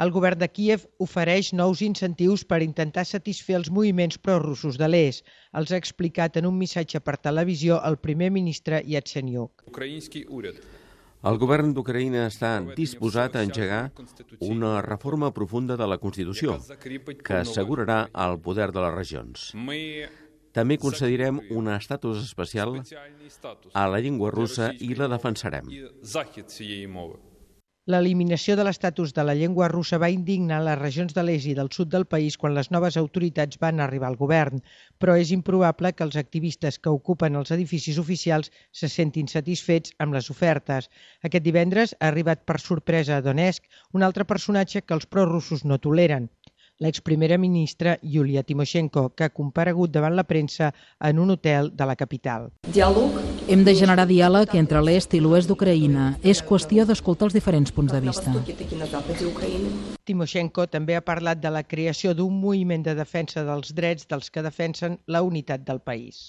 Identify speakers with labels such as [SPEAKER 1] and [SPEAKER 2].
[SPEAKER 1] El govern de Kiev ofereix nous incentius per intentar satisfer els moviments prorussos de l'est. Els ha explicat en un missatge per televisió el primer ministre Yatsenyuk.
[SPEAKER 2] El govern d'Ucraïna està disposat a engegar una reforma profunda de la Constitució que assegurarà el poder de les regions. També concedirem un estatus especial a la llengua russa i la defensarem.
[SPEAKER 1] L'eliminació de l'estatus de la llengua russa va indignar les regions de l'est i del sud del país quan les noves autoritats van arribar al govern, però és improbable que els activistes que ocupen els edificis oficials se sentin satisfets amb les ofertes. Aquest divendres ha arribat per sorpresa a Donetsk un altre personatge que els prorussos no toleren, l'exprimera ministra Yulia Tymoshenko, que ha comparegut davant la premsa en un hotel de la capital.
[SPEAKER 3] Diàleg?
[SPEAKER 4] Hem de generar diàleg entre l'est i l'oest d'Ucraïna. És qüestió d'escoltar els diferents punts de vista.
[SPEAKER 1] Timoshenko també ha parlat de la creació d'un moviment de defensa dels drets dels que defensen la unitat del país.